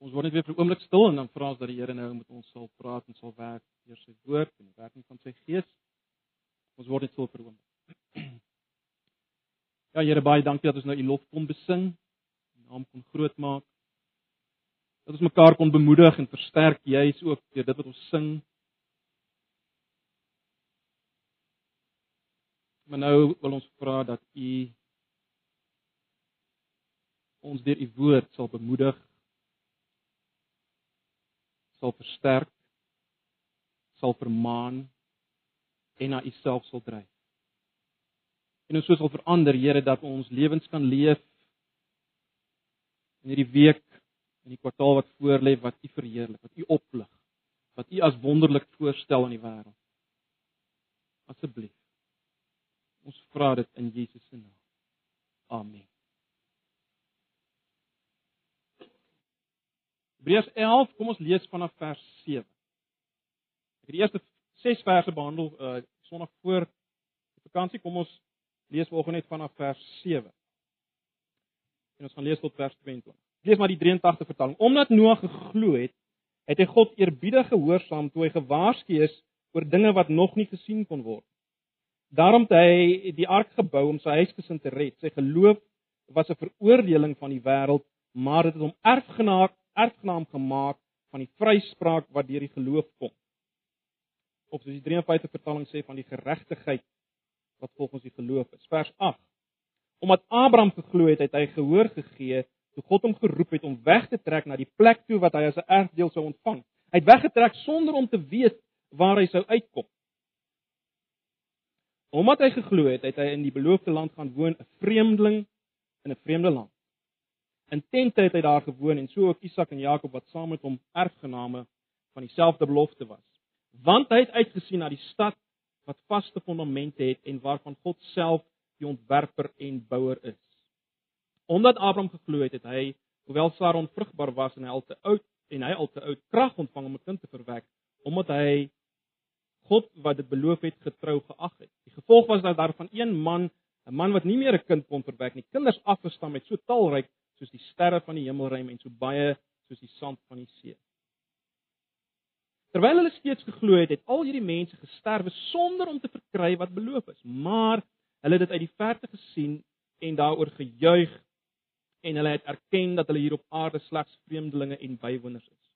Ons word net weer vir 'n oomblik stil en dan vra ons dat die Here nou met ons sal praat en sal werk deur sy woord en die werking van sy gees. Ons word net stil vir 'n oomblik. Ja Here, baie dankie dat ons nou u lof kon besing, u naam kon groot maak. Dat ons mekaar kon bemoedig en versterk, juis ook deur dit wat ons sing. Maar nou wil ons vra dat u ons deur u woord sal bemoedig sal versterk, sal vermaan en na U self sal dryf. En ons sal verander, Here, dat ons lewens kan leef in hierdie week en die kwartaal wat voorlê wat U verheerlik, wat U oplig, wat U as wonderlik voorstel aan die wêreld. Asseblief. Ons vra dit in Jesus se naam. Amen. Hebreërs 11, kom ons lees vanaf vers 7. Ek het die eerste 6 verse behandel uh Sondag voor die vakansie. Kom ons lees vanoggend net vanaf vers 7. En ons gaan lees tot vers 22. Lees maar die 83 vertaling. Omdat Noag geglo het, het hy God eerbiedig gehoorsaam toe hy gewaarsku is oor dinge wat nog nie gesien kon word. Daarom het hy die ark gebou om sy huisgesin te red. Sy geloof was 'n veroordeling van die wêreld, maar dit het hom erfgenaam erfgenaam gemaak van die vryspraak wat deur die geloof kom. Of soos die 53 vertaling sê van die geregtigheid wat volgens die geloof is. Vers 8. Omdat Abraham geglo het, het hy gehoor gegee toe God hom geroep het om weg te trek na die plek toe wat hy as 'n erfdeel sou ontvang. Hy het weggetrek sonder om te weet waar hy sou uitkom. Omdat hy geglo het, het hy in die beloofde land gaan woon, 'n vreemdeling in 'n vreemde land. In tente het hy daar gewoon en so ook Isak en Jakob wat saam met hom erfgename van dieselfde belofte was. Want hy het uitgesien na die stad wat vaste fondamente het en waarvan God self die ontwerper en bouer is. Omdat Abraham geglo het, het hy, hoewel Sara onvrugbaar was en hy al te oud en hy al te oud krag ontvang om 'n kind te verwek, omdat hy God wat dit beloof het getrou geag het. Die gevolg was dat daar van een man, 'n man wat nie meer 'n kind kon verwek nie, kinders afgestam het so talryk soos die sterre van die hemelruim en so baie soos die sand van die see. Terwyl hulle steeds geglo het, het al hierdie mense gesterwe sonder om te verkry wat beloof is, maar hulle het dit uit die verte gesien en daaroor gejuig en hulle het erken dat hulle hier op aarde slegs vreemdelinge en bywoners is.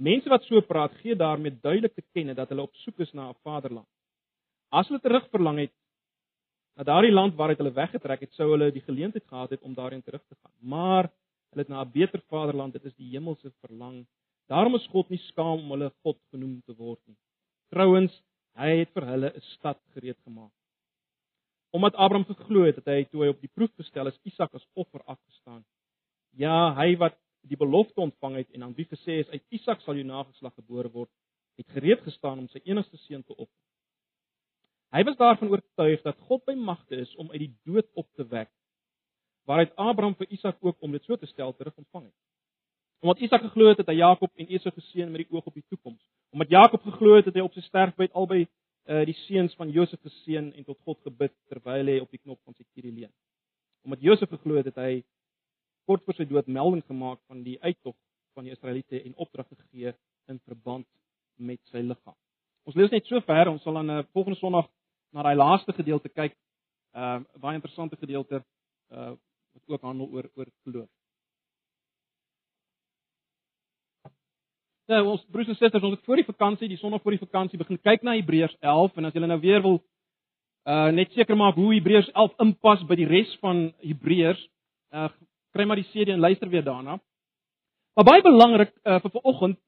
Mense wat so praat, gee daarmee duidelik te kenne dat hulle op soek is na 'n vaderland. As hulle terugverlang het na daardie land waaruit hulle weggetrek het, sou hulle die geleentheid gehad het om daarin terug te gaan. Maar hulle het na 'n beter vaderland, dit is die hemelse verlang. Daarom is God nie skaam om hulle God genoem te word nie. Trouwens, hy het vir hulle 'n stad gereed gemaak. Omdat Abraham geglo het dat hy toe hy op die proef gestel is, Isak as offer afgestaan. Ja, hy wat die belofte ontvang het en aan wie gesê is uit Isak sal jou nageslag gebore word, het gereed gestaan om sy enigste seun te offer. Hy was daarvan oortuig dat God by magte is om uit die dood op te wek. Waaruit Abraham vir Isak ook om dit so te stel terug ontvang het. Omdat Isak geglo het dat hy Jakob en Esau geseën met die oog op die toekoms. Omdat Jakob geglo het dat hy op sy sterfbed albei uh, die seuns van Josef geseën en tot God gebid terwyl hy op die knop van sy kierie leun. Omdat Josef geglo het dat hy kort voor sy dood melding gemaak van die uittog van die Israeliete en opdrag gegee in verband met sy liggaam. Ons lees net so ver, ons sal dan 'n eh, volgende Sondag na daai laaste gedeelte kyk, ehm uh, baie interessante gedeelte uh wat ook handel oor oor geloof. Nou ons broers en susters, ons het voor die vakansie, die sonderdag voor die vakansie begin kyk na Hebreërs 11 en as julle nou weer wil uh net seker maak hoe Hebreërs 11 inpas by die res van Hebreërs, uh kry maar die CD en luister weer daarna. Maar baie belangrik uh vir vanoggend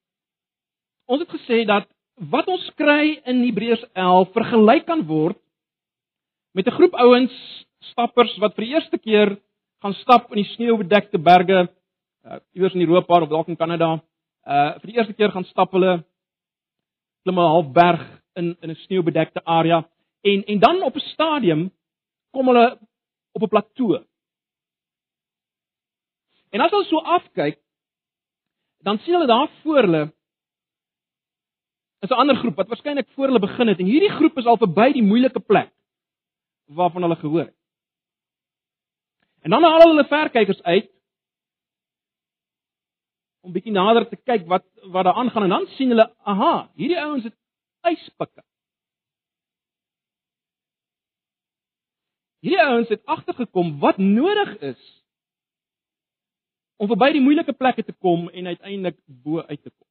ons het gesê dat wat ons kry in Hebreërs 11 vergelyk kan word met 'n groep ouens, stappers wat vir die eerste keer gaan stap in die sneeubedekte berge uh, iewers in Europa of dalk in Kanada. Uh vir die eerste keer gaan stap hulle klim 'n half berg in in 'n sneeubedekte area en en dan op 'n stadium kom hulle op 'n plateau. En as hulle so afkyk, dan sien hulle daar voor hulle is 'n ander groep wat waarskynlik voor hulle begin het en hierdie groep is al verby die moeilike plek waarvan hulle gehoor het. En dan haal hulle verkykers uit. om bietjie nader te kyk wat wat daar aangaan en dan sien hulle, aha, hierdie ouens het yspikke. Hierdie ouens het agtergekom wat nodig is om verby die moeilike plekke te kom en uiteindelik bo uit te kom.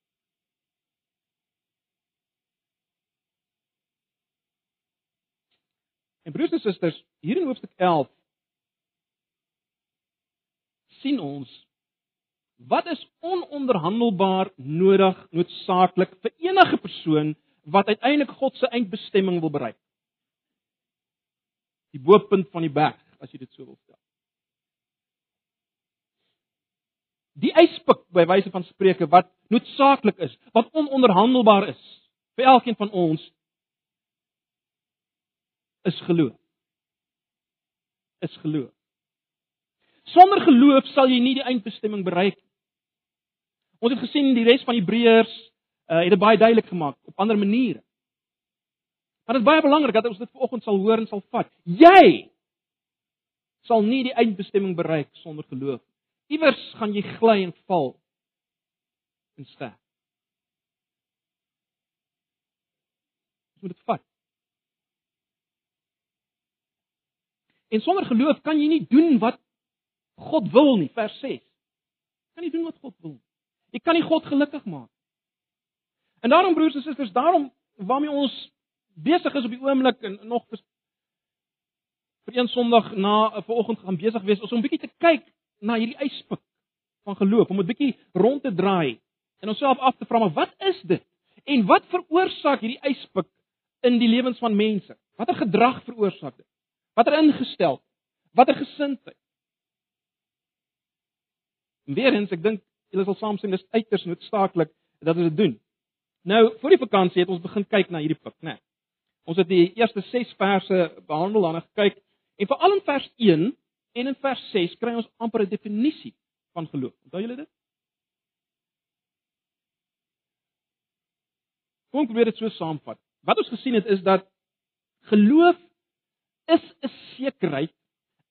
En broers en susters, hier in hoofstuk 11 sien ons wat is ononderhandelbaar nodig, noodsaaklik vir enige persoon wat uiteindelik God se eindbestemming wil bereik. Die boepunt van die berg, as jy dit so wil stel. Die eispik by wyse van spreuke wat noodsaaklik is, wat ononderhandelbaar is vir elkeen van ons is geloof. Is geloof. Sonder geloof sal jy nie die eindbestemming bereik nie. Ons het gesien die res van Hebreërs uh, het dit baie duidelik gemaak op ander maniere. Maar dit is baie belangrik dat ons dit vanoggend sal hoor en sal vat. Jy sal nie die eindbestemming bereik sonder geloof. Iewers gaan jy gly en val en sterf. Jy moet dit vat. En sonder geloof kan jy nie doen wat God wil nie, vers 6. Kan nie doen wat God wil nie. Jy kan nie God gelukkig maak. En daarom broers en susters, daarom waarmee ons besig is op die oomblik en nog vir, vir een Sondag na 'n eh, vanoggend gaan besig wees om 'n bietjie te kyk na hierdie yspik van geloof, om 'n bietjie rond te draai en onsself af te vra maar wat is dit? En wat veroorsaak hierdie yspik in die lewens van mense? Watter gedrag veroorsaak dit? Watter ingestel? Watter gesindheid? Weerens, ek dink julle sal saam sien dis uiters noodsaaklik dat ons dit doen. Nou, voor die vakansie het ons begin kyk na hierdie pik, né? Nee. Ons het die eerste 6 verse behandel en gekyk en veral in vers 1 en in vers 6 kry ons amper 'n definisie van geloof. Onthou julle dit? Kom probeer dit so saamvat. Wat ons gesien het is dat geloof is 'n sekerheid,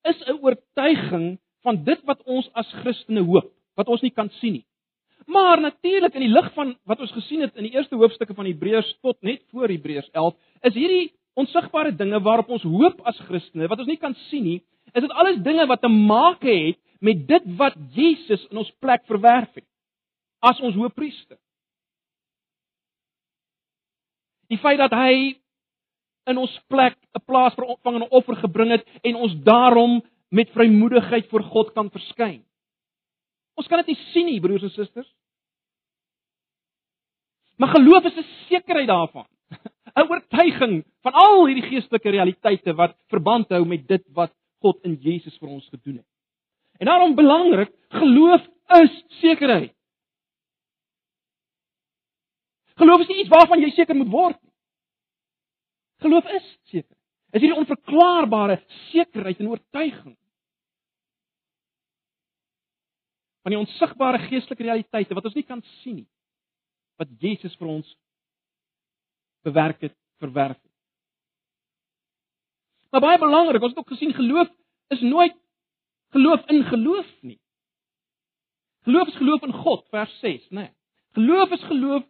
is 'n oortuiging van dit wat ons as Christene hoop, wat ons nie kan sien nie. Maar natuurlik in die lig van wat ons gesien het in die eerste hoofstukke van Hebreërs tot net voor Hebreërs 11, is hierdie onsigbare dinge waarop ons hoop as Christene, wat ons nie kan sien nie, is dit alles dinge wat te maak het met dit wat Jesus in ons plek verwerf het as ons hoëpriester. Die feit dat hy in ons plek 'n plaas vir ontvangende offer gebring het en ons daarom met vrymoedigheid voor God kan verskyn. Ons kan dit nie sien nie, broers en susters. Maar geloof is 'n sekerheid daarvan. 'n Oortuiging van al hierdie geestelike realiteite wat verband hou met dit wat God in Jesus vir ons gedoen het. En daarom belangrik, geloof is sekerheid. Geloof is nie iets waarvan jy seker moet word nie. Geloof is seker. Is hierdie onverklaarbare sekerheid en oortuiging van die onsigbare geestelike realiteite wat ons nie kan sien nie wat Jesus vir ons bewerk het, verwerf het. Maar baie belangrik, ons het ook gesien geloof is nooit geloof in geloof nie. Geloof is geloof in God, vers 6, né? Nee. Geloof is geloof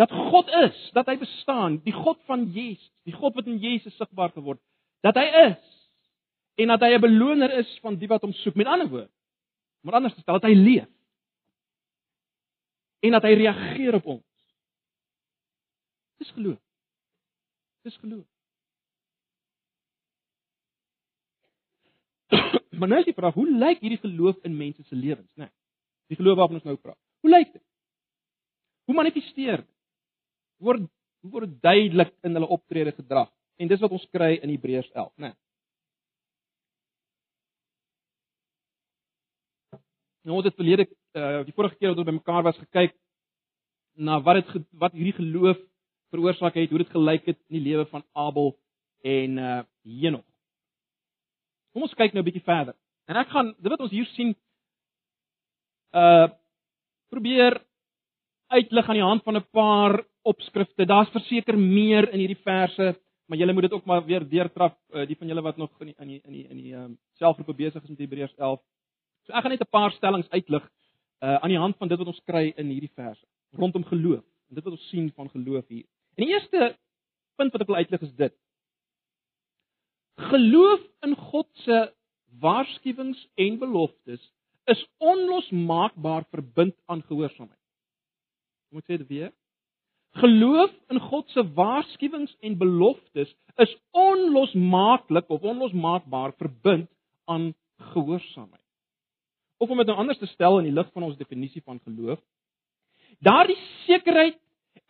dat God is, dat hy bestaan, die God van Jesus, die God wat in Jesus sigbaar geword, dat hy is en dat hy 'n beloner is van die wat hom soek. Met ander woorde, maar anders gestel, dat hy leef en dat hy reageer op ons. Dis geloof. Dis geloof. maar nou is die vraag, hoe lyk hierdie geloof in mense se lewens, né? Nee, die geloof waarvan ons nou praat. Hoe lyk dit? Hoe manifesteer dit? Word word duidelik in hulle optrede gedrag. En dis wat ons kry in Hebreërs 11, né? Nee. Nou het dit verlede uh die vorige keer wat ons bymekaar was gekyk na wat dit wat hierdie geloof veroorsaak het, hoe dit gelyk het in die lewe van Abel en uh Henog. Kom ons kyk nou 'n bietjie verder. En ek gaan dit wat ons hier sien uh probeer uitlig aan die hand van 'n paar opskrifte. Daar's verseker meer in hierdie verse, maar julle moet dit ook maar weer deurtrap, uh, die van julle wat nog in die in die in die in die um, selfgroepe besig is met Hebreërs 11. So ek gaan net 'n paar stellings uitlig uh aan die hand van dit wat ons kry in hierdie verse rondom geloof. En dit wat ons sien van geloof hier. En die eerste punt wat ek wil uitlig is dit. Geloof in God se waarskuwings en beloftes is onlosmaakbaar verbind aan gehoorsaamheid. Kom ek sê dit weer? Geloof in God se waarskuwings en beloftes is onlosmaaklik of onlosmaakbaar verbind aan gehoorsaamheid. Of om dit nou anders te stel in die lig van ons definisie van geloof, daardie sekerheid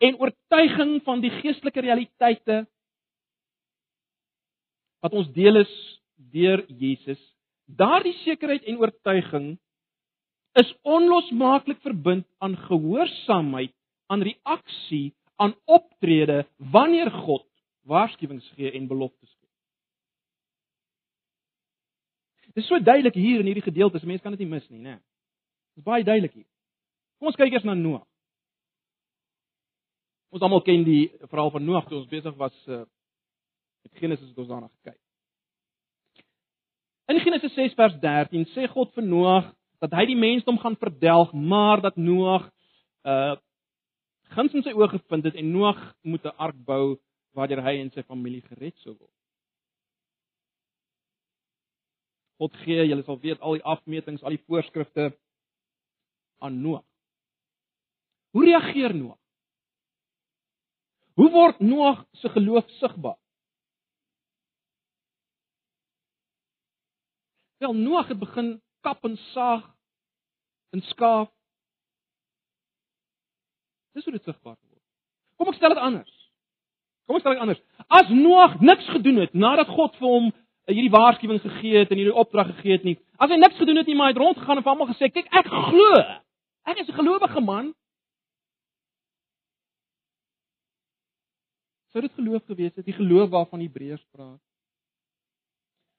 en oortuiging van die geestelike realiteite wat ons deel is deur Jesus, daardie sekerheid en oortuiging is onlosmaaklik verbind aan gehoorsaamheid aan reaksie, aan optrede wanneer God waarskuwings gee en beloftes gee. Dit is so duidelik hier in hierdie gedeelte, mense kan dit nie mis nie, né? Dit is baie duidelik hier. Kom ons kyk eers na Noag. Ons almal ken die verhaal van Noag toe ons besig was uh, met Genesis het ons daarna gekyk. In Genesis 6 vers 13 sê God vir Noag dat hy die mensdom gaan verdelg, maar dat Noag uh guns in sy oë gevind het en Noag moet 'n ark bou waardeur hy en sy familie gered sou word. God gee, julle sal weet al die afmetings, al die voorskrifte aan Noag. Hoe reageer Noag? Hoe word Noag se geloof sigbaar? Wel Noag het begin kap en saag en skaaf Dis hoe dit sigbaar word. Kom ek stel dit anders. Kom ek stel dit anders. As Noag niks gedoen het nadat God vir hom eh, hierdie waarskuwing gegee het en hierdie opdrag gegee het nie. As hy niks gedoen het nie, maar hy het rondgegaan en vir almal gesê, "Kyk, ek glo. Ek is 'n gelowige man." Sou dit geloof gewees het, die geloof waarvan Hebreërs praat?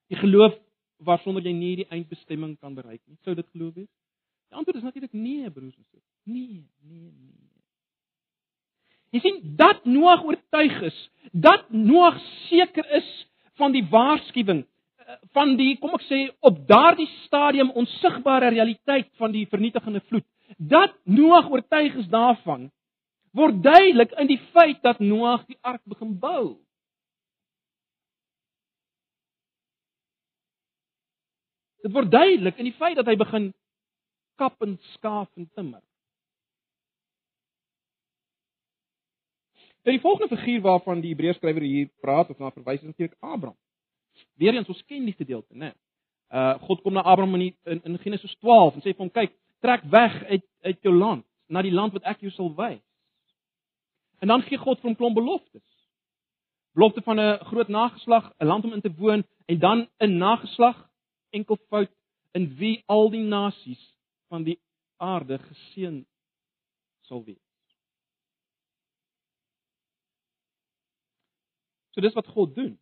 Die geloof waarsonder jy nie die eindbestemming kan bereik nie. Sou dit geloof wees? Die antwoord is natuurlik nee, broers en susters. Nee, nee, nee. Jy sien dat Noag oortuig is, dat Noag seker is van die waarskuwing eh, van die kom ek sê op daardie stadium onsigbare realiteit van die vernietigende vloed. Dat Noag oortuig is daarvan word duidelik in die feit dat Noag die ark begin bou. Dit word duidelik in die feit dat hy begin kap en skaaf en timmer. Nou die volgende figuur waarvan die Hebreërs skrywer hier praat of na verwys is natuurlik Abraham. Weereens ons ken die gedeelte, né? Uh God kom na Abraham in, in in Genesis 12 en sê vir hom kyk, trek weg uit uit jou land na die land wat ek jou sal wys. En dan gee God vir hom klomp beloftes. Belofte van 'n groot nageslag, 'n land om in te woon en dan 'n nageslag enkelvoud in wie al die nasies van die aarde geseën sal wees. So dis wat God doen.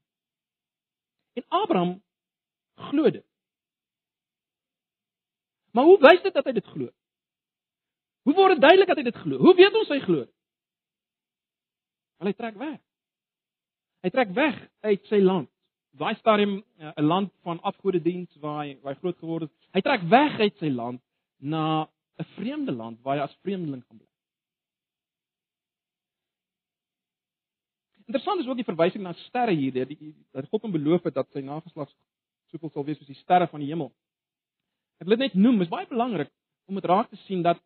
En Abraham glo dit. Maar hoe wys dit dat hy dit glo? Hoe word dit duidelik dat hy dit glo? Hoe weet ons hy glo? Wel hy trek weg. Hy trek weg uit sy land. Daai stadium eh, 'n land van afgodediens waar hy waar hy groot geword het. Hy trek weg uit sy land na 'n vreemde land waar hy as vreemdeling gaan bly. Interessant is ook die verwysing na sterre hier, dat dat God hom beloof het dat sy nageslag soveel sal wees soos die sterre van die hemel. Ek wil dit net noem, is baie belangrik om dit raak te sien dat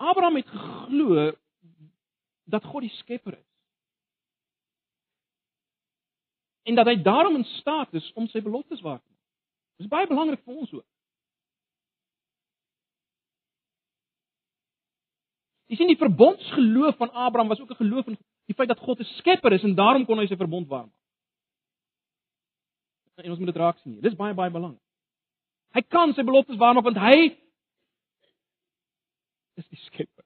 Abraham het geglo dat God die skepper is. En dat hy daarom in staat is om sy beloftes waar te maak. Dis baie belangrik vir ons ook. Jy sien die verbondsgeloof van Abraham was ook 'n geloof in die feit dat God 'n skepper is en daarom kon hy sy verbond waarmaak. En ons moet dit raak sien hier. Dis baie baie belangrik. Hy kan sy beloftes waarmaak want hy is die skepper.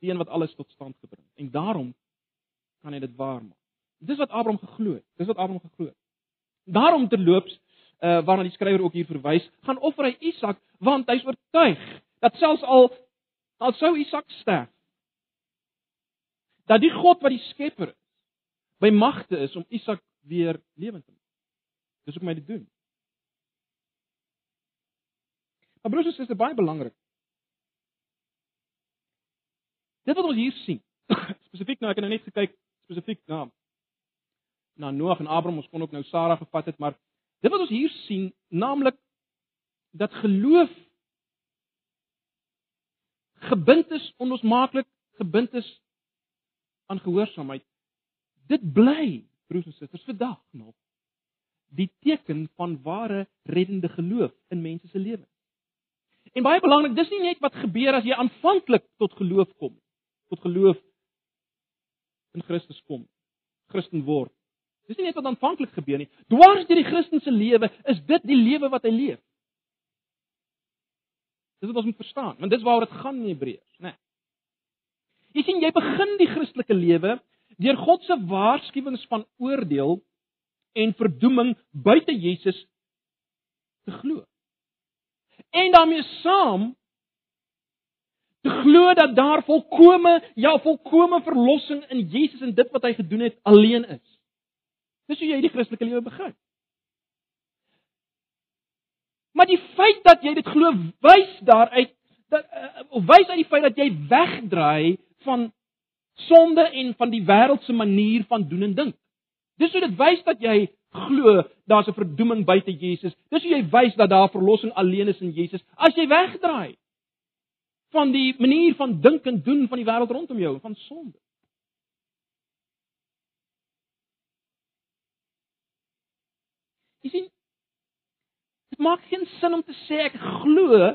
Die een wat alles tot stand gebring en daarom kan hy dit waarmaak. Dis wat Abraham geglo het. Dis wat Abraham geglo het. Daarom terloops uh, waarna die skrywer ook hier verwys, gaan offer hy Isak want hy's oortuig dat selfs al al sou Isak sterf, dat die God wat die skepper is, by magte is om Isak weer lewend te maak. Dis hoekom hy dit doen. Maar broers en susters, baie belangrik. Dit wat ons hier sien, spesifiek nou ek het nou net gekyk spesifiek na na Noag en Abraham, ons kon ook nou Sara gevat het, maar dit wat ons hier sien, naamlik dat geloof gebind is onlosmaaklik gebind is aan gehoorsaamheid. Dit bly, broers en susters, vandag nog die teken van ware reddende geloof in mense se lewens. En baie belangrik, dis nie net wat gebeur as jy aanvanklik tot geloof kom, tot geloof in Christus kom, Christen word. Dis nie net wat aanvanklik gebeur nie. Dwars deur die Christen se lewe is dit die lewe wat hy leef. Dis wat ons moet verstaan, want dis waaroor dit gaan in Hebreërs, né? Nee. Jy sien, jy begin die Christelike lewe deur God se waarskuwings van oordeel en verdoeming buite Jesus te glo. En daarmee saam te glo dat daar volkome, ja, volkome verlossing in Jesus en dit wat hy gedoen het alleen is. Dis hoe jy die Christelike lewe begin. Maar die feit dat jy dit glo, wys daaruit dat uh, wys uit die feit dat jy wegdraai van sonde en van die wêreldse manier van doen en dink. Dis hoe dit wys dat jy glo daar's 'n verdoeming buite Jesus. Dis hoe jy wys dat daar verlossing alleen is in Jesus. As jy wegdraai van die manier van dink en doen van die wêreld rondom jou, van sonde. Jy sien, dit maak geen sin om te sê ek glo,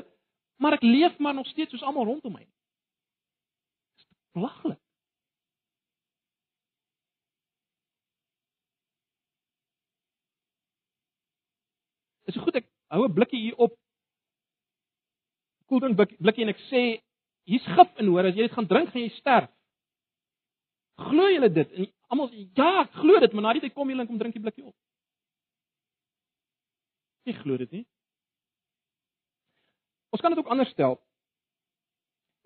maar ek leef maar nog steeds soos almal rondom my. Dis belaglik. Is dit goed ek hou 'n blikkie hier op. Koeldrink blikkie en ek sê hier's gif in hoor as jy dit gaan drink gaan jy sterf. Glo julle dit? En almal ja, ek glo dit, maar na die tyd kom julle en kom drink die blikkie op. Ek glo dit nie. Ons kan dit ook anders stel.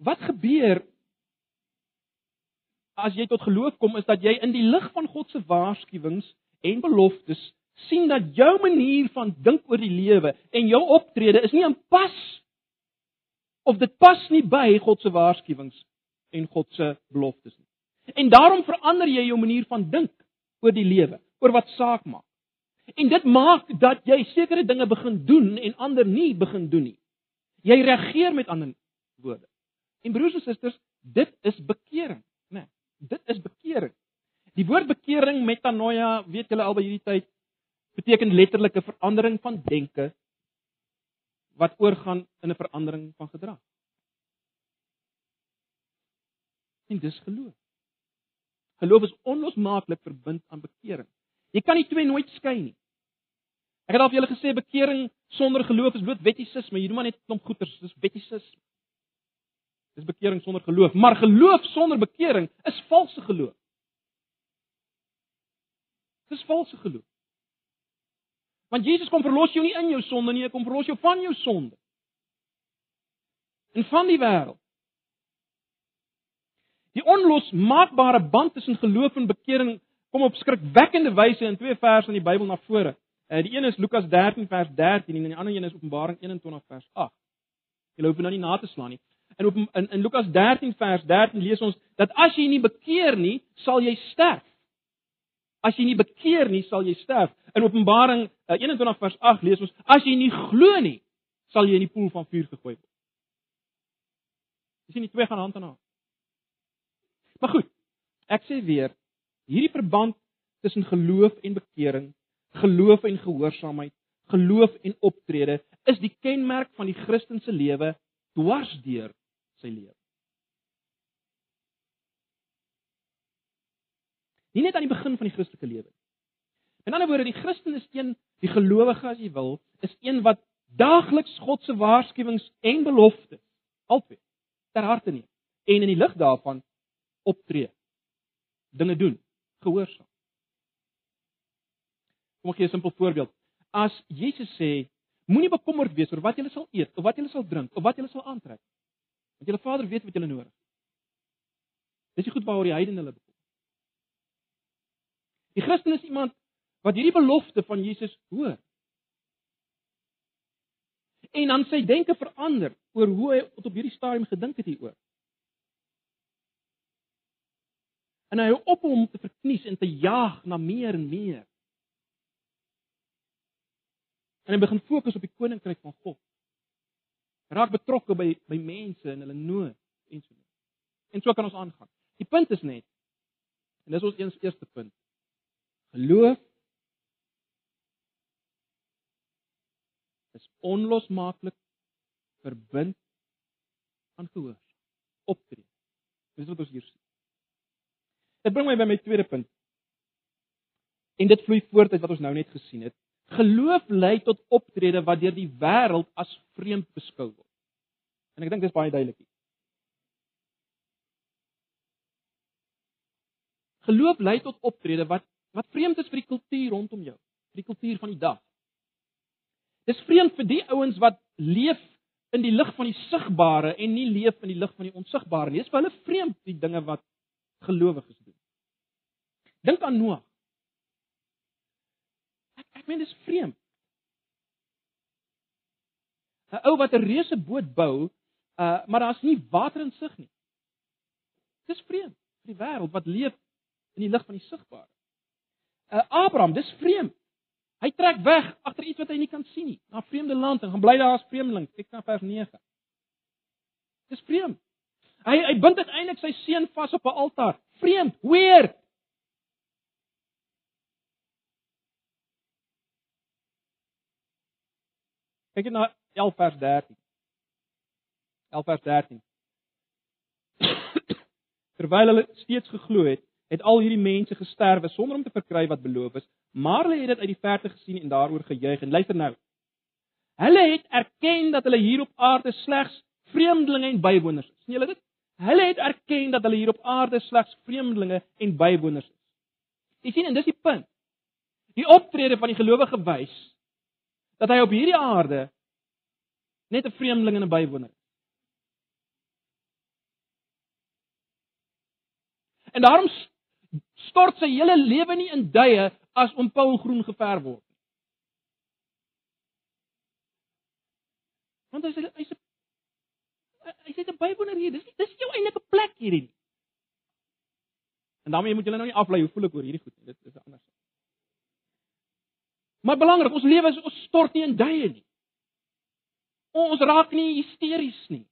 Wat gebeur as jy tot geloof kom is dat jy in die lig van God se waarskuwings en beloftes sien dat jou manier van dink oor die lewe en jou optrede is nie in pas of dit pas nie by God se waarskuwings en God se beloftes nie. En daarom verander jy jou manier van dink oor die lewe, oor wat saak maak. En dit maak dat jy sekere dinge begin doen en ander nie begin doen nie. Jy reageer met ander woorde. En broers en susters, dit is bekering, né? Nee, dit is bekering. Die woord bekering metanoia, weet julle al by hierdie tyd, beteken letterlik 'n verandering van denke wat oorgaan in 'n verandering van gedrag. En dis geloof. Geloof is onlosmaaklik verbind aan bekering. Jy kan die twee nooit skei nie. Ek het al vir julle gesê bekering sonder geloof is bloot wettisisme. Jy doen maar net 'n klomp goeters, dis wettisisme. Dis bekering sonder geloof, maar geloof sonder bekering is valse geloof. Dis valse geloof. Want Jesus kom verlos jou nie in jou sonde nie, hy kom verlos jou van jou sonde. En van die wêreld. Die onlosmaakbare band tussen geloof en bekering kom op skrikwekkende wyse in twee verse in die Bybel na vore. Uh, die een is Lukas 13 vers 13 en die ander een is Openbaring 21 vers 8. Jy loop nou nie na te slaan nie. En op in, in Lukas 13 vers 13 lees ons dat as jy nie bekeer nie, sal jy sterf. As jy nie bekeer nie, sal jy sterf. In Openbaring 21 eh, vers 8 lees ons: As jy nie glo nie, sal jy in die poel van vuur gegooi word. Dis nie twee gaan hand aan hand. Maar goed, ek sê weer, hierdie verband tussen geloof en bekering, geloof en gehoorsaamheid, geloof en optrede is die kenmerk van die Christelike lewe dwarsdeur sy lewe. Nie net aan die begin van die Christelike lewe nie. In ander woorde, die Christen is een, die gelowige as jy wil, is een wat daagliks God se waarskuwings en beloftes altyd ter harte neem en in die lig daarvan optree. Dinge doen, gehoorsaam. Kom ek gee 'n simpel voorbeeld. As Jesus sê, moenie bekommerd wees oor wat jy sal eet of wat jy sal drink of wat jy sal aantrek. Want julle Vader weet wat julle nodig het. Dis die goed waaroor die heidene hulle bekommer. Die Christen is iemand wat hierdie belofte van Jesus hoor. En dan sy denke verander oor hoe hy tot op hierdie stadium gedink het hieroor. En hy op hom te verknies en te jaag na meer en meer. En hy begin fokus op die koninkryk van God. Raak betrokke by by mense en hulle nood en so. En so kan ons aangaan. Die punt is net en dis ons eens eerste punt. Geloof is onlosmaaklik verbind aan gehoor. Optree. Dis wat ons hier sien. Dit bring my by my tweede punt. En dit vloei voort uit wat ons nou net gesien het. Geloof lei tot optrede wat deur die wêreld as vreemd beskou word. En ek dink dis baie duidelik hier. Geloof lei tot optrede wat wat vreemd is vir die kultuur rondom jou, vir die kultuur van die dag. Dis vreemd vir die ouens wat leef in die lig van die sigbare en nie leef in die lig van die onsigbare nie. Dis vir hulle vreemd die dinge wat gelowiges doen. Dink aan Noag. Ek ek meen dis vreemd. 'n Ou wat 'n reuse boot bou, uh maar daar's nie water in sig nie. Dis vreemd vir die wêreld wat leef in die lig van die sigbare. Uh Abraham, dis vreemd. Hy trek weg agter iets wat hy nie kan sien nie, na 'n vreemde land en gaan bly daar as vreemdeling. Kyk na vers 9. Dis vreemd. Hy hy bind uiteindelik sy seun vas op 'n altaar. Vreemd, weird. Kyk net na 11 vers 13. 11 vers 13. Terwyl hulle steeds geglo het, het al hierdie mense gesterwe sonder om te verkry wat beloof is, maar hulle het dit uit die verte gesien en daaroor gejuig en luister nou. Hulle het erken dat hulle hier op aarde slegs vreemdelinge en bywoners is. Sien julle dit? Hulle het erken dat hulle hier op aarde slegs vreemdelinge en bywoners is. Jy sien en dis die punt. Die optrede van die gelowige wys dat hy op hierdie aarde net 'n vreemdeling en 'n bywoner is. En daarom stort sy hele lewe nie in duie as om Paul groen geverf word. Want hy's hy's hy's net 'n bywoner hier. Dis dis jou enige plek hierdie. En daarmee moet julle nou nie aflei hoe voel ek oor hierdie goed nie. Dit is anders. Maar belangrik, ons lewe is ons stort nie in duie nie. Ons raak nie hysteries nie.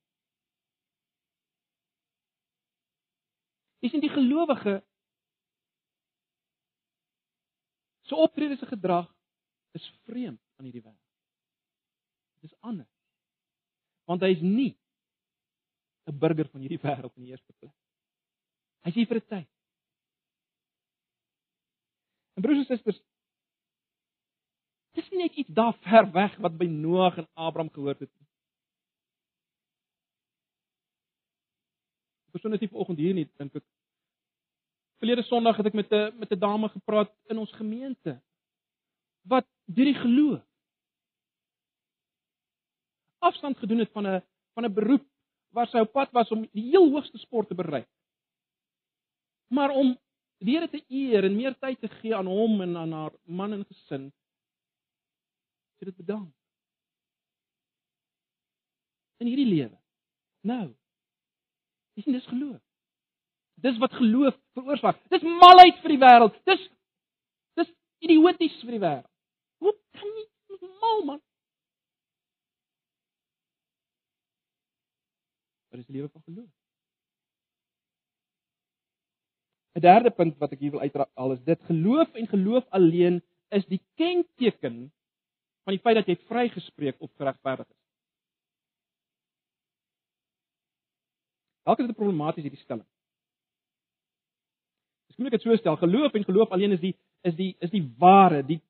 Dis in die gelowige se so optrede se gedrag is vreemd aan hierdie wêreld. Dit is anders. Want hy is nie 'n burger van hierdie wêreld in die eerste plek. Hy's hier vir 'n tyd. En broers en susters, dis nie net iets daar ver weg wat by Noag en Abraham gehoor het nie. Persoonlik is vanoggend hier nie, dink ek. Verlede Sondag het ek met 'n met 'n dame gepraat in ons gemeente wat deur die geloof afstand gedoen het van 'n van 'n beroep waar sy op pad was om die heel hoogste sport te bereik. Maar om die Here te eer en meer tyd te gee aan hom en aan haar man en gesin. Sy het dit bedank. In hierdie lewe. Nou. Dis nie dis geloof. Dis wat geloof veroorsaak. Dis malheid vir die wêreld. Dis dis idioties vir die wêreld. Hoe kan jy mal man? Wat is die lewe van geloof? 'n Derde punt wat ek hier wil uithaal is dit geloof en geloof alleen is die kenteken van die feit dat jy vrygespreek of geregverdig is. Dalk is dit problematies hierdie stelling. Dis moet ek dit so stel, geloof en geloof alleen is die is die is die ware, die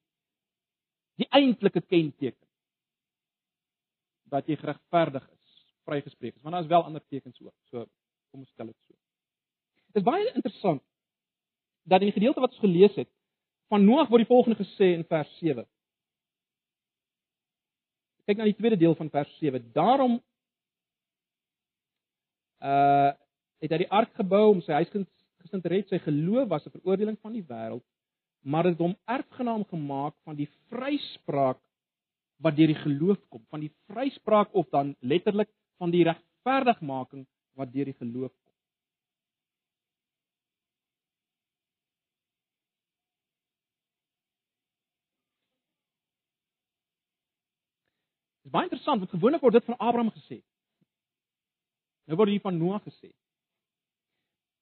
die eintlike kenteken dat jy geregverdig is vrygespreek is. Want daar is wel ander tekens ook. So kom ons stel dit so. Dit is baie interessant dat in die gedeelte wat ons gelees het van Noag word die volgende gesê in vers 7. Kyk na die tweede deel van vers 7. Daarom uh het hy die ark gebou om sy huisgesind te red. Sy geloof was 'n veroordeling van die wêreld maar dit hom erfgenaam gemaak van die vryspraak wat deur die geloof kom, van die vryspraak of dan letterlik van die regverdigmaking wat deur die geloof kom. Dit is baie interessant want gewoonlik word dit van Abraham gesê. Nou word hier van Noag gesê.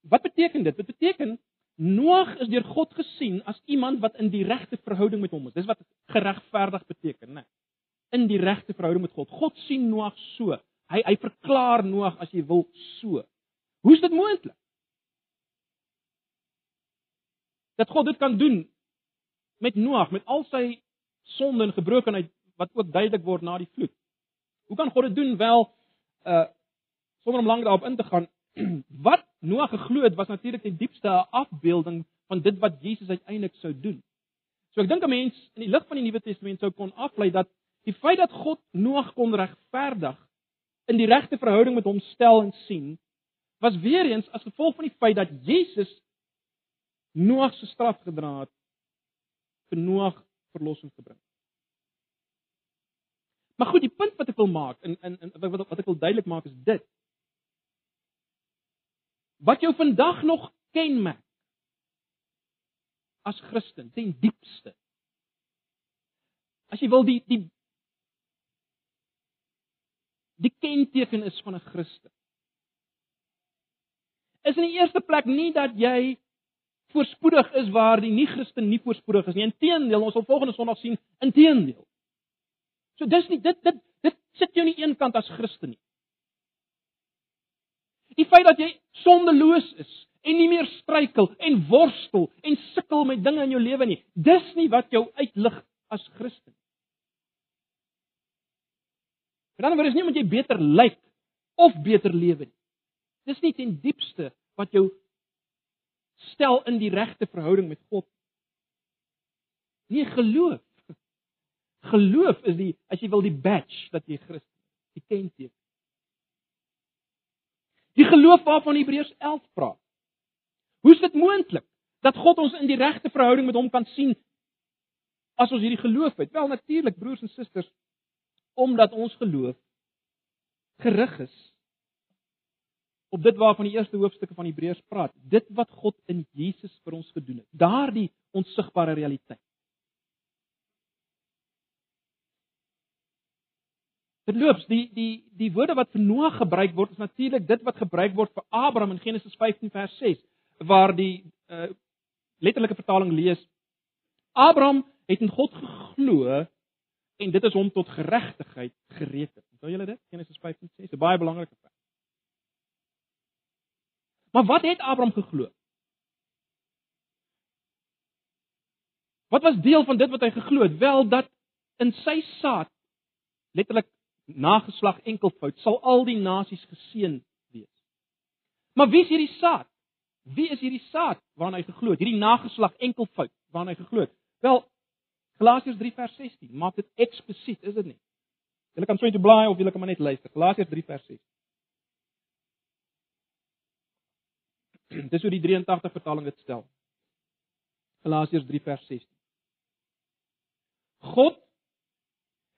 Wat beteken dit? Dit beteken Noag is deur God gesien as iemand wat in die regte verhouding met hom is. Dis wat geregverdig beteken, né? In die regte verhouding met God. God sien Noag so. Hy hy verklaar Noag as jy wil so. Hoe is dit moontlik? Dat God dit kan doen met Noag met al sy sonde en gebrokenheid wat ook duidelik word na die vloed. Hoe kan God dit doen wel uh sonder om lank daarop in te gaan? Wat Noag geglo het was natuurlik die diepste afbeelding van dit wat Jesus uiteindelik sou doen. So ek dink 'n mens in die lig van die Nuwe Testament sou kon aflei dat die feit dat God Noag kon regverdig in die regte verhouding met hom stel en sien, was weer eens as gevolg van die feit dat Jesus Noag se straf gedra het vir Noag verlossing te bring. Maar goed, die punt wat ek wil maak en en wat wat ek wil duidelik maak is dit wat jou vandag nog kenmerk as Christen ten diepste. As jy wil die die die kenteken is van 'n Christen. Is in die eerste plek nie dat jy voorspoedig is waar die nie-Christen nie voorspoedig is nie. Inteendeel, ons sal volgende Sondag sien, inteendeel. So dis nie dit dit dit sit jou nie een kant as Christen nie. Die feit dat jy sondeloos is en nie meer struikel en worstel en sukkel met dinge in jou lewe nie, dis nie wat jou uitlig as Christen. En dan word dit nie omdat jy beter lyk of beter lewe nie. Dis nie ten diepste wat jou stel in die regte verhouding met God. Nee, geloof. Geloof is die as jy wil die badge dat jy Christen is, die kenteken. Die geloof waarvan Hebreërs 11 praat. Hoe is dit moontlik dat God ons in die regte verhouding met hom kan sien as ons hierdie geloof het? Wel natuurlik broers en susters, omdat ons geloof gerig is op dit waarvan die eerste hoofstukke van Hebreërs praat, dit wat God in Jesus vir ons gedoen het. Daardie onsigbare realiteit. Verloops, die die die woorde wat vir Noag gebruik word is natuurlik dit wat gebruik word vir Abraham in Genesis 15 vers 6 waar die uh, letterlike vertaling lees Abraham het in God geglo en dit is hom tot geregtigheid gereken. Onthou julle dit? Genesis 15:6, 'n baie belangrike vers. Maar wat het Abraham geglo? Wat was deel van dit wat hy geglo het? Wel dat in sy saad letterlik nageslag enkelvoud sal al die nasies geseën wees. Maar wie is hierdie saad? Wie is hierdie saad waarna hy geglo het? Hierdie nageslag enkelvoud waarna hy geglo het. Wel Galasiërs 3 vers 16 maak dit eksplisiet, is dit nie? Julle kan sou net blaai of julle kan maar net luister. Galasiërs 3 vers 16. Dis hoe die 83 vertaling dit stel. Galasiërs 3 vers 16. God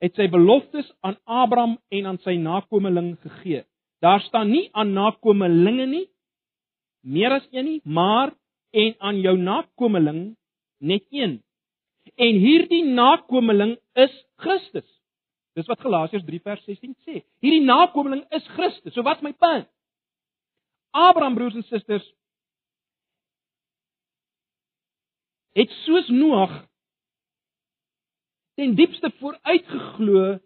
het sy beloftes aan Abraham en aan sy nakommeling gegee. Daar staan nie aan nakommelinge nie, meer as een nie, maar en aan jou nakommeling net een. En hierdie nakommeling is Christus. Dis wat Galasiërs 3 vers 16 sê. Hierdie nakommeling is Christus. So wat's my punt? Abraham broers en susters het soos Noag ten diepste vooruitgeglo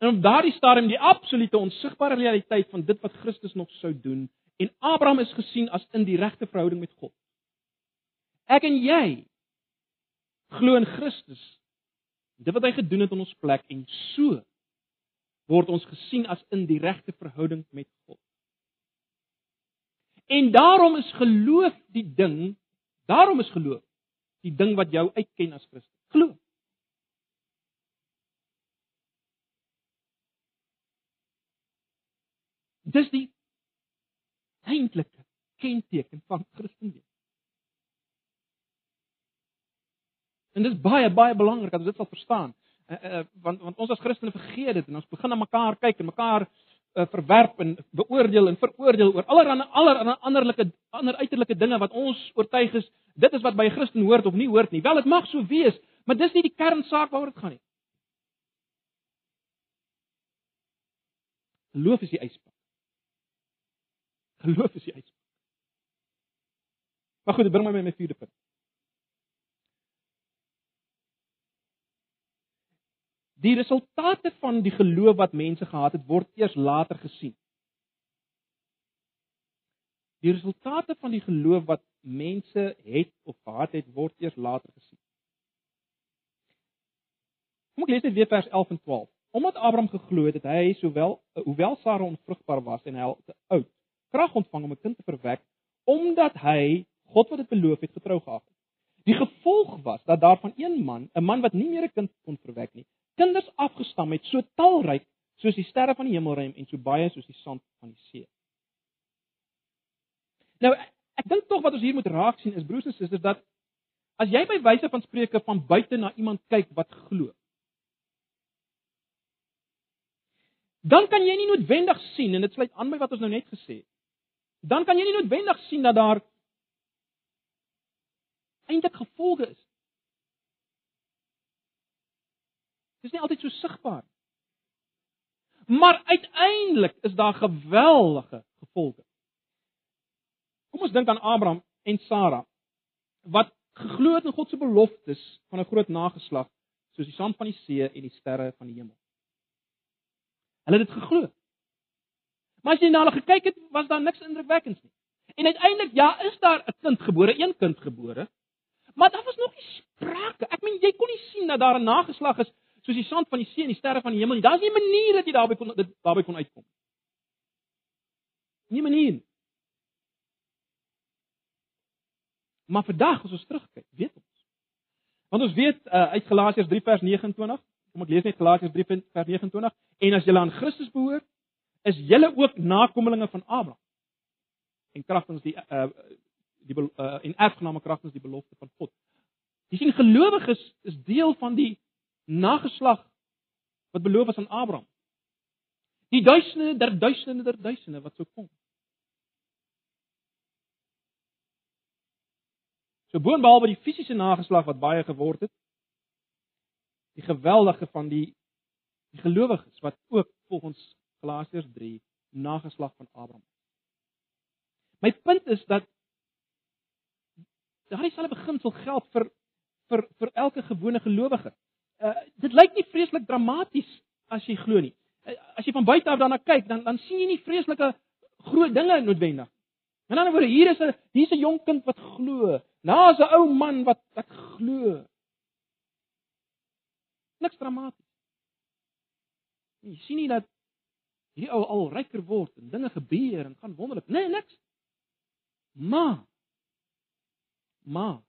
en op daardie stadium die absolute onsigbare realiteit van dit wat Christus nog sou doen en Abraham is gesien as in die regte verhouding met God. Ek en jy glo in Christus. Dit wat hy gedoen het in ons plek en so word ons gesien as in die regte verhouding met God. En daarom is geloof die ding, daarom is geloof die ding wat jou uitken as Christus glo. Dis die eintlike kenteken van Christendom. En dis baie baie belangrik dat ons dit sal verstaan. Uh, uh, want want ons as Christene vergeet dit en ons begin na mekaar kyk en mekaar uh, verwerp en beoordeel en veroordeel oor allerlei allerlei anderlike ander uiterlike dinge wat ons oortuig is dit is wat by 'n Christen hoort of nie hoort nie. Wel dit mag so wees, maar dis nie die kernsaak waaroor dit gaan nie. Geloof is die yspak. Geloof is die yspak. Maar goed, dit bring my by my vierde punt. Die resultate van die geloof wat mense gehad het, word eers later gesien. Die resultate van die geloof wat mense het of gehad het, word eers later gesien. Kom ek lees net weer vers 11 en 12. Omdat Abraham geglo het dat hy sowel hoewel Sara onvrugbaar was en hy te oud, krag ontvang om 'n kind te verwek, omdat hy God wat dit beloof het getrou gehad het. Die gevolg was dat daar van een man, 'n man wat nie meer 'n kind kon verwek nie, kinders afgestam het so talryk soos die sterre van die hemelruim en so baie soos die sand van die see. Nou, ek dink tog wat ons hier moet raak sien is broers en susters dat as jy by wyse van spreuke van buite na iemand kyk wat glo, dan kan jy nie noodwendig sien en dit sluit aan by wat ons nou net gesê het. Dan kan jy nie noodwendig sien dat daar eintlik gevolge is Dis nie altyd so sigbaar. Maar uiteindelik is daar geweldige gevolge. Kom ons dink aan Abraham en Sara wat geglo het in God se beloftes van 'n groot nageslag soos die sand van die see en die sterre van die hemel. Hulle het dit geglo. Maar as jy na hulle gekyk het, was daar niks indrukwekkends nie. En uiteindelik ja, is daar 'n kind gebore, een kind gebore. Maar daar was nog nie sprake. Ek meen jy kon nie sien dat daar 'n nageslag is soos die sand van die see en die sterre van die hemel nie. Daar's nie 'n manier dat jy daarby kon dit daarby kon uitkom. Nie 'n manier. Maar vandag as ons terugkyk, weet ons. Want ons weet uh, uit Galasiërs 3 vers 29, kom ek lees net Galasiërs 3 vers 29, en as julle aan Christus behoort, is julle ook nakommelinge van Abraham. En kragtens die uh die uh, en erfgename kragtens die belofte van God. Jy sien gelowiges is deel van die nageslag wat beloof is aan Abraham. Die duisende der duisende der duisende wat sou kom. So boonbehalwe die fisiese nageslag wat baie geword het, die geweldige van die die gelowiges wat ook volgens Galasiërs 3 nageslag van Abraham. My punt is dat daardie selfe beginsel geld vir vir vir elke gewone gelowige. Uh, dit lyk nie vreeslik dramaties as jy glo nie. Uh, as jy van buite af daarna kyk, dan dan sien jy nie vreeslike groot dinge noodwendig. In 'n ander woorde, hier is 'n hier's 'n jong kind wat glo. Na's 'n ou man wat wat glo. Niks dramaties. Jy sien nie dat hierdie ou al ryker word en dinge gebeur en gaan wonderlik. Nee, niks. Maar maar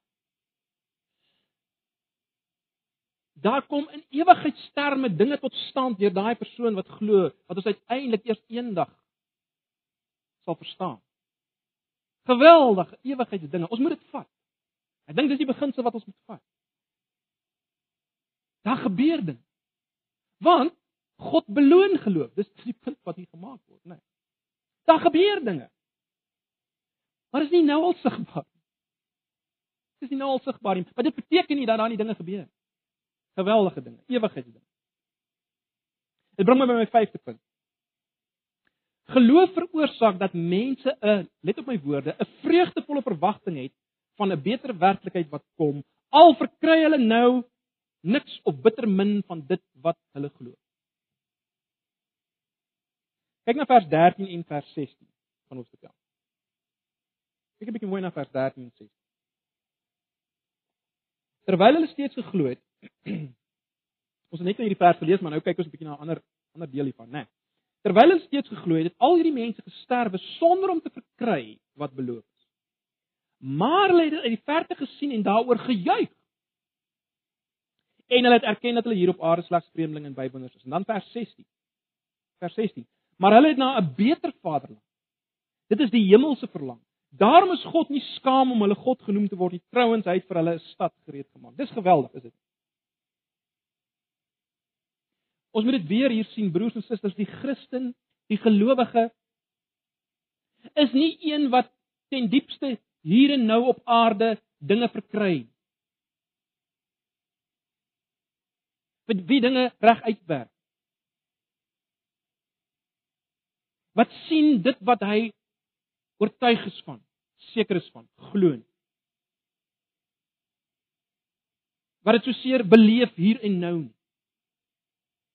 Daar kom in ewigheidsterme dinge tot stand deur daai persoon wat glo wat ons uiteindelik eers eendag sal verstaan. Geweldige ewigheidsdinge. Ons moet dit vat. Ek dink dis die beginsel wat ons moet vat. Daar gebeur dinge. Want God beloon geloof. Dis die punt wat hier gemaak word, né? Nee. Daar gebeur dinge. Maar is nie nou al sigbaar nie. Dis nie nou al sigbaar nie, maar dit beteken nie dat daar nie dinge gebeur nie. Geweldige dinge, ewigheidsdinge. Dit bring my by my vyfde punt. Geloof veroorsaak dat mense 'n, let op my woorde, 'n vreugdevolle verwagting het van 'n beter werklikheid wat kom, al verkry hulle nou niks of bitter min van dit wat hulle glo. Kyk na vers 13 en vers 16 van ons teksel. Kyk 'n bietjie mooi na vers 13 en 16. Terwyl hulle steeds geglo het, ons het net nou hierdie vers gelees, maar nou kyk ons 'n bietjie na 'n ander ander deel hiervan, né? Nee. Terwyl hulle steeds geglo het, het al hierdie mense gesterwe sonder om te verkry wat beloof is. Maar hulle het uit die verte gesien en daaroor gejuig. En hulle het erken dat hulle hier op aarde slegs vreemdelinge en bywoners is. En dan vers 16. Vers 16. Maar hulle het na 'n beter vaderland. Dit is die hemelse verlang. Daarom is God nie skaam om hulle God genoem te word nie. Trouwens, hy het vir hulle 'n stad gereed gemaak. Dis geweldig, is dit? Ons moet dit weer hier sien, broers en susters, die Christen, die gelowige is nie een wat ten diepste hier en nou op aarde dinge verkry. Vir wie dinge reg uitwerk. Wat sien dit wat hy oortuig is van, seker is van, glo. Wat dit so seer beleef hier en nou.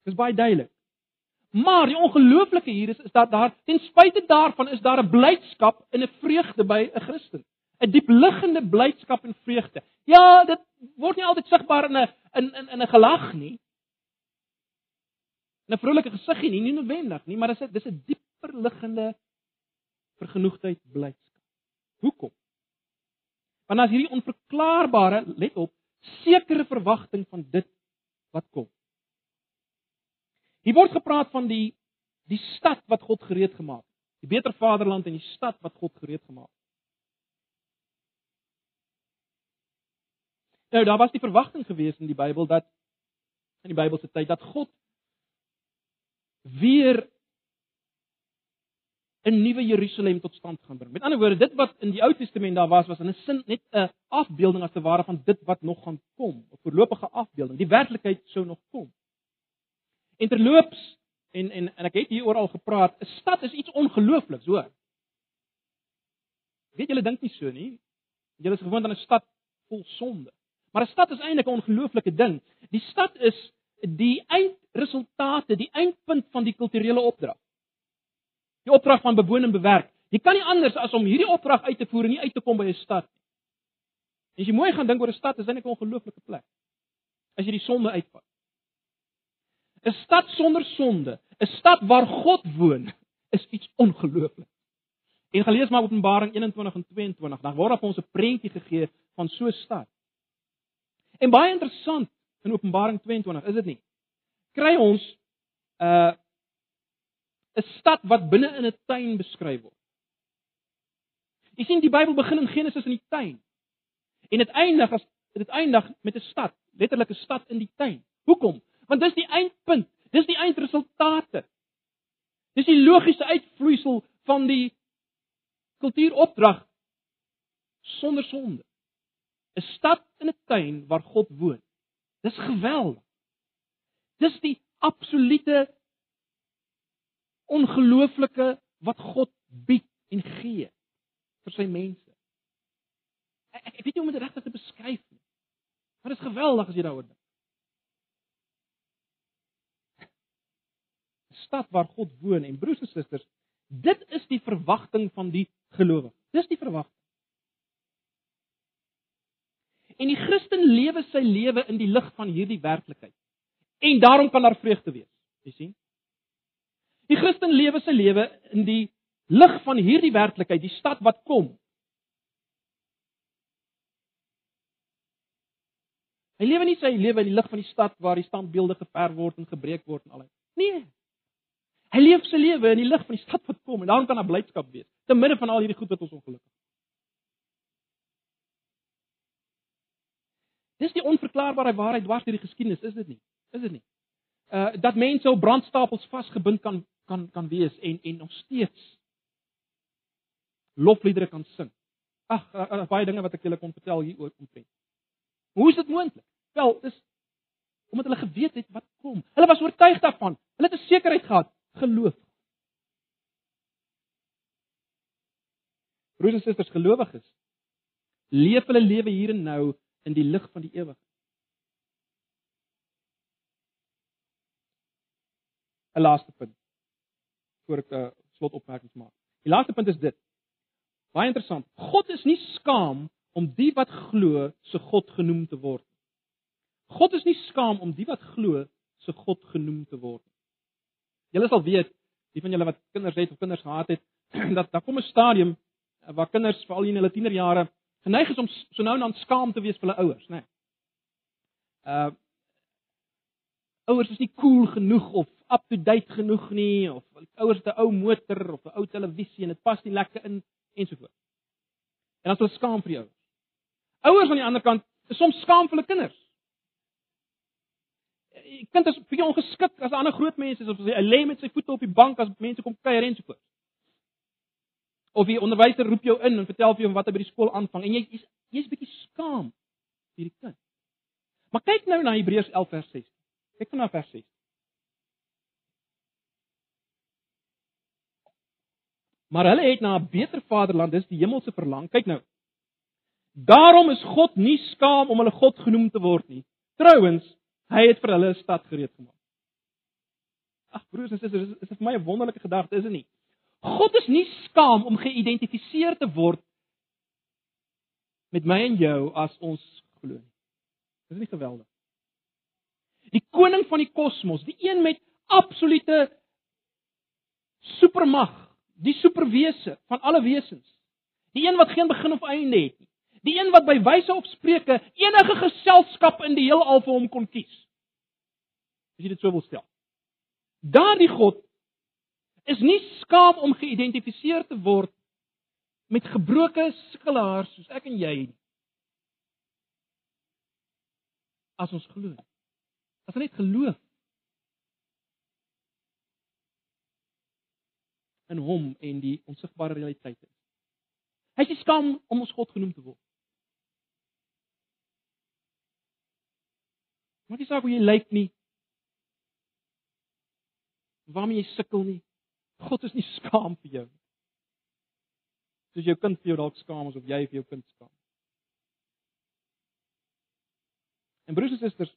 Dis baie duidelik. Maar die ongelooflike hier is is dat daar ten spyte daarvan is daar 'n blydskap en 'n vreugde by 'n Christen. 'n Diepliggende blydskap en vreugde. Ja, dit word nie altyd sigbaar in 'n in in in 'n gelag nie. 'n Vrolike gesiggie nie, nie noodwendig nie, maar dit is dis 'n dieper liggende vergenoegdheid, blydskap. Hoekom? Want as hierdie onverklaarbare, let op, sekere verwagting van dit wat kom. Hier word gepraat van die die stad wat God gereed gemaak het. Die beter vaderland en die stad wat God gereed gemaak het. Nou daar was die verwagting gewees in die Bybel dat in die Bybelse tyd dat God weer 'n nuwe Jerusalem tot stand gaan bring. Met ander woorde, dit wat in die Ou Testament daar was, was in 'n sin net 'n afbeelding as te ware van dit wat nog gaan kom, 'n voorlopige afbeelding. Die werklikheid sou nog kom. En terloops en en en ek het hier oral gepraat, 'n stad is iets ongeloofliks, hoor. Weet julle dink nie so nie? Julle is gewoond aan 'n stad vol sonde. Maar 'n stad is eintlik 'n ongelooflike ding. Die stad is die eindresultate, die eindpunt van die kulturele opdrag. Die opdrag van bewoon en bewerk. Jy kan nie anders as om hierdie opdrag uit te voer en nie uit te kom by 'n stad nie. As jy mooi gaan dink oor 'n stad, is dit 'n ongelooflike plek. As jy die sonde uitvat. 'n stad sonder sonde, 'n stad waar God woon, is iets ongelooflik. En gelees maar Openbaring 21 en 22, dan word op ons 'n prentjie gegee van so 'n stad. En baie interessant in Openbaring 22, is dit nie? Kry ons 'n uh, 'n stad wat binne in 'n tuin beskryf word. Jy sien die Bybel begin in Genesis in die tuin. En dit eindig as dit eindig met 'n stad, letterlik 'n stad in die tuin. Hoekom? Want dis die eindpunt, dis die eindresultate. Dis die logiese uitvloeisel van die kultuuropdrag sonder sonde. 'n Stad in 'n tuin waar God woon. Dis geweldig. Dis die absolute ongelooflike wat God bied en gee vir sy mense. Ek, ek weet nie hoe om dit regtig te beskryf nie. Maar dit is geweldig as jy daaroor dink. Stad waar God woon en broers en susters, dit is die verwagting van die gelowige. Dis die verwagting. En die Christen lewe sy lewe in die lig van hierdie werklikheid. En daarom kan daar vreugde wees. Jy sien? Die Christen lewe sy lewe in die lig van hierdie werklikheid, die stad wat kom. Hy lewe nie sy lewe in die lig van die stad waar die standbeelde geverf word en gebreek word en al. Nee. Hy leef sy lewe in die lig van die stad wat kom en daarom kan daar blydskap wees te midde van al hierdie goed wat ons ongelukkig. Dis die onverklaarbare waarheid dwars deur die geskiedenis, is dit nie? Is dit nie? Uh dat mense op brandstapels vasgebind kan kan kan wees en en nog steeds lofliedere kan sing. Ag, uh, uh, baie dinge wat ek julle kon vertel hier oor omtrent. Hoe is dit moontlik? Wel, dis omdat hulle geweet het wat kom. Hulle was oortuig daarvan. Hulle het 'n sekerheid gehad geloof. Broers en susters, gelowiges, leef hulle lewe hier en nou in die lig van die ewig. 'n Laaste punt voor ek 'n uh, slotopmerking maak. Die laaste punt is dit. Baie interessant. God is nie skaam om die wat glo se God genoem te word. God is nie skaam om die wat glo se God genoem te word. Julle sal weet, die van julle wat kinders het of kinders gehad het, dat daar kom 'n stadium eh, waar kinders veral in hulle tienerjare geneig is om so nou en dan skaam te wees vir hulle ouers, né? Nee. Uh ouers is nie cool genoeg of up to date genoeg nie of ouers het 'n ou motor of 'n ou televisie en dit pas nie lekker in ensovoorts. En dan is hulle skaam vir ouers. Ouers aan die ander kant is soms skaam vir hulle kinders. Die kind is baie ongeskik as ander groot mense is of hy lê met sy voete op die bank as mense kom kuier en so voort. Of die onderwyser roep jou in en vertel vir jou wat hy by die skool aanvang en jy jy's jy's bietjie skaam vir die kind. Maar kyk nou na Hebreërs 11 vers 6. Kyk nou vers 6. Maar hulle het na 'n beter vaderland, dis die hemelse verlang. Kyk nou. Daarom is God nie skaam om hulle God genoem te word nie. Trouwens, hy het vir hulle 'n stad gereed gemaak. Ag broers en susters, is dit vir my 'n wonderlike gedagte, is dit nie? God is nie skaam om geïdentifiseer te word met my en jou as ons glo nie. Dis nie geweldig. Die koning van die kosmos, die een met absolute supermag, die superwese van alle wesens. Die een wat geen begin of einde het nie. Die een wat by wyse op spreuke enige geselskap in die heelal vir hom kon kies. As jy dit sou wil stel. Daardie God is nie skaam om geïdentifiseer te word met gebroke sukkelaars soos ek en jy nie. As ons glo. As ons net geloof in hom en die onsigbare realiteite. Hy is skaam om ons God genoem te word. Maar dis ook hoe jy lyk nie. Waarmee jy sukkel nie. God is nie skaam vir jou nie. Soos jou kind vir jou dalk skaam is of jy vir jou kind skaam. En broers en susters,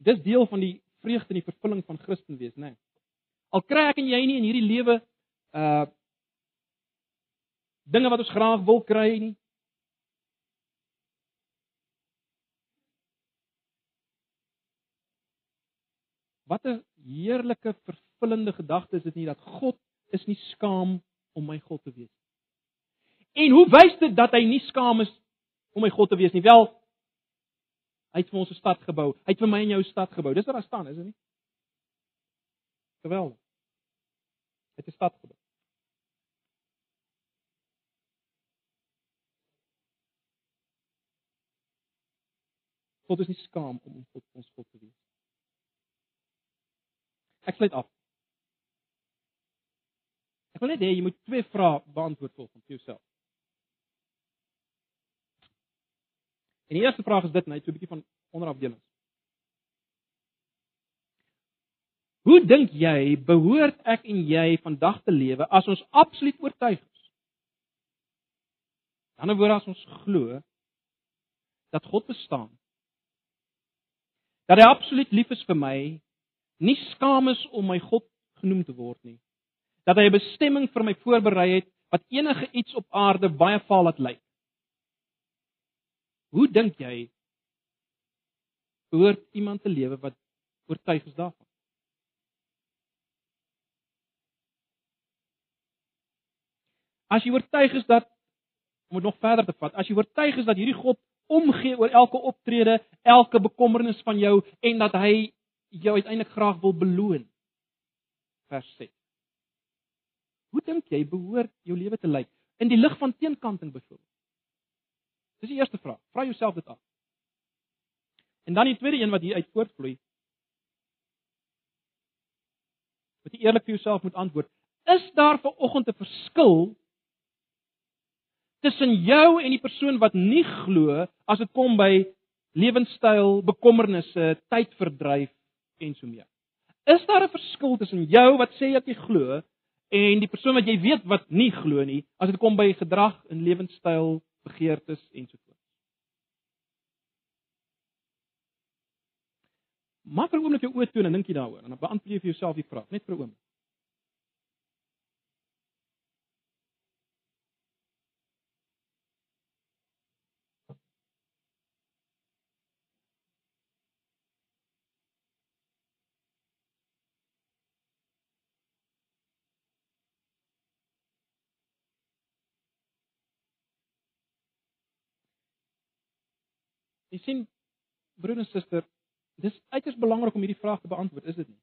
dis deel van die vreugde en die vervulling van Christen wees, né? Nee. Al kry ek en jy nie in hierdie lewe uh dinge wat ons graag wil kry nie. Wat 'n heerlike vervullende gedagte is dit nie dat God is nie skaam om my God te wees. En hoe wys dit dat hy nie skaam is om my God te wees nie? Wel, hy het vir ons 'n stad gebou. Hy het vir my en jou 'n stad gebou. Dis wat daar staan, is dit nie? Geweldig. Hy het 'n stad gebou. God is nie skaam om God ons God te wees. Ek sluit af. Ek wil net hê jy moet twee vrae beantwoord volgens vir jouself. En die eerste vraag is dit net so 'n bietjie van onderafdelings. Hoe dink jy behoort ek en jy vandag te lewe as ons absoluut oortuig is? Aan die ander woorde as ons glo dat God bestaan. Dat hy absoluut lief is vir my, nie skaam is om my God genoem te word nie. Dat hy 'n bestemming vir my voorberei het wat enige iets op aarde baie vaal laat lyk. Hoe dink jy behoort iemand te lewe wat oortuig is daarvan? As jy oortuig is dat om dit nog verder te vat, as jy oortuig is dat hierdie God omgee oor elke optrede, elke bekommernis van jou en dat hy jou uiteindelik graag wil beloon. Vers 6. Hoe dink jy behoort jou lewe te lyk in die lig van teenkanting byvoorbeeld? Dis die eerste vraag. Vra jouself dit af. En dan die tweede een wat hier uit voortvloei. Wat jy eerlik vir jouself moet antwoord. Is daar ver oggend 'n verskil tussen jou en die persoon wat nie glo as dit kom by lewenstyl, bekommernisse, tydverdryf en so meer? Is daar 'n verskil tussen jou wat sê dat jy glo en die persoon wat jy weet wat nie glo nie as dit kom by gedrag en lewenstyl, begeertes en so voort? Maak 'n oomblik jou oë toe en dink jy daaroor en dan beantwoord jy vir jouself die vraag, net vir 'n oomblik. Jy sien broer en suster, dis uiters belangrik om hierdie vraag te beantwoord, is dit nie?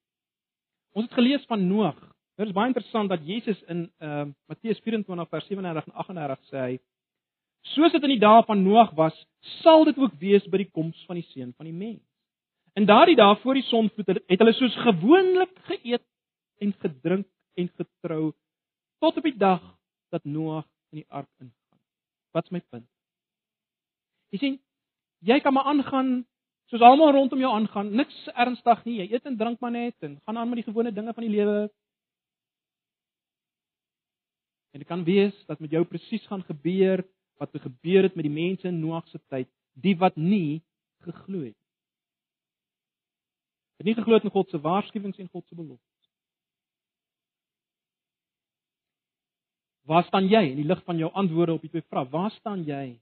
Ons het gelees van Noag. Dit is baie interessant dat Jesus in ehm uh, Matteus 24 vers 37 en 38 sê hy soos dit in die dae van Noag was, sal dit ook wees by die koms van die seun van die mens. In daardie dae voor die sonvloed het hulle soos gewoonlik geëet en gedrink en getrou tot op die dag dat Noag in die ark ingaan. Wat's my punt? Jy sien, jy kan maar aangaan soos almal rondom jou aangaan, niks ernstig nie. Jy eet en drink maar net en gaan aan met die gewone dinge van die lewe. En dit kan wees dat met jou presies gaan gebeur wat het gebeur het met die mense in Noag se tyd, die wat nie geglo het. Het nie geglo in God se waarskuwings en God se beloftes. Waar staan jy in die lig van jou antwoorde op die twee vrae? Waar staan jy?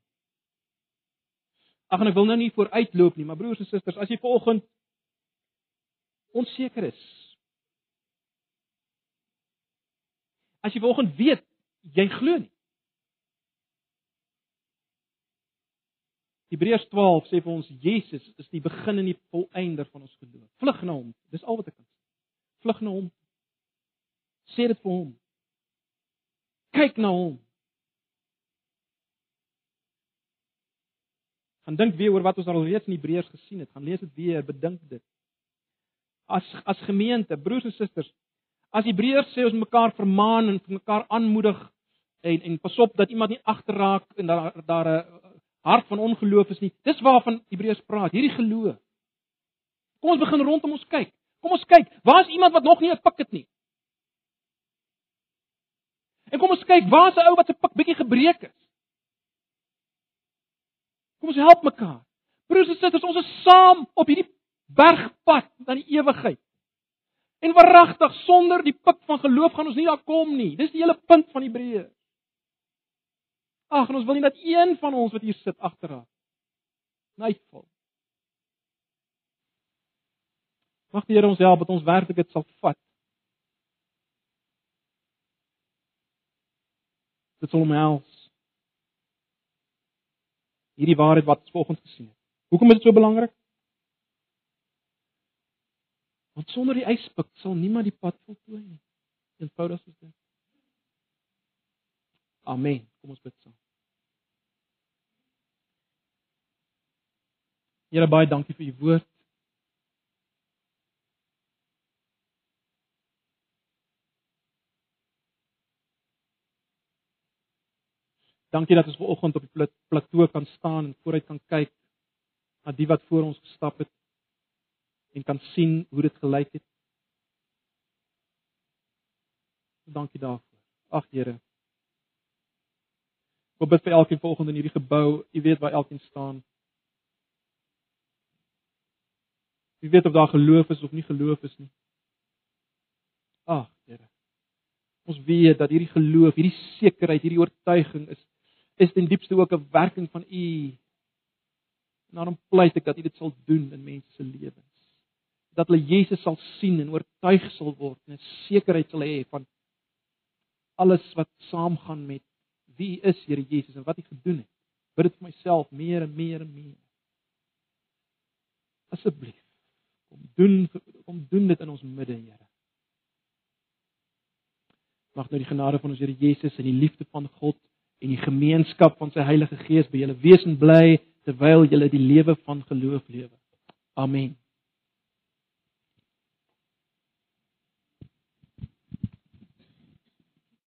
Ag en ek wil nou nie vooruitloop nie, maar broers en susters, as jy vanoggend onseker is. As jy vanoggend weet jy glo nie. Hebreërs 12 sê vir ons Jesus is die begin en die volëinder van ons geloof. Vlug na hom. Dis al wat ek kan sê. Vlug na hom. Sê dit vir hom. Kyk na hom. Gaan dink weer oor wat ons al reeds in Hebreërs gesien het. Gaan lees dit weer, bedink dit. As as gemeente, broers en susters, as Hebreërs sê ons mekaar vermaan en mekaar aanmoedig en en pas op dat iemand nie agterraak en daar daar 'n hart van ongeloof is nie. Dis waarvan Hebreërs praat, hierdie geloof. Kom ons begin rondom ons kyk. Kom ons kyk, waar is iemand wat nog nie 'n pik het nie? En kom ons kyk, waar is 'n ou wat se pik bietjie gebreek is? Kom ons help mekaar. Broers en susters, ons is saam op hierdie bergpad na die ewigheid. En waaragtig, sonder die pik van geloof gaan ons nie daar kom nie. Dis die hele punt van Hebreë. Ag, ons wil nie dat een van ons wat hier sit agterraak. Nyval. Mag die Here ons help dat ons werklik dit sal vat. Dit sal omhels. Hierdie waarheid wat ons volgens gesien het. Hoekom is dit so belangrik? Want sonder die yspik sal niemand die pad voltooi nie. Eenvoudig soos dit. Amen. Kom ons bid saam. Here baie dankie vir u woord. Dankie dat ons ver oggend op die plateau kan staan en vooruit kan kyk na die wat voor ons gestap het en kan sien hoe dit gelyk het. Dankie daarvoor. Ag Here. Ek bid vir elkeen volgende in hierdie gebou. U weet waar elkeen staan. U weet of daar geloof is of nie geloof is nie. Ag, Here. Ons weet dat hierdie geloof, hierdie sekerheid, hierdie oortuiging is is ten diepste ook 'n werking van U. En daarom pleit ek dat U dit sal doen in mense se lewens. Dat hulle Jesus sal sien en oortuig sal word en 'n sekerheid sal hê van alles wat saamgaan met wie U is, Here Jesus, en wat U gedoen het. Bid dit vir myself meer en meer en meer. Asseblief kom doen kom doen dit in ons midde, Here. Mag nou die genade van ons Here Jesus en die liefde van God en die gemeenskap van sy Heilige Gees by julle wees en bly terwyl julle die lewe van geloof lewe. Amen.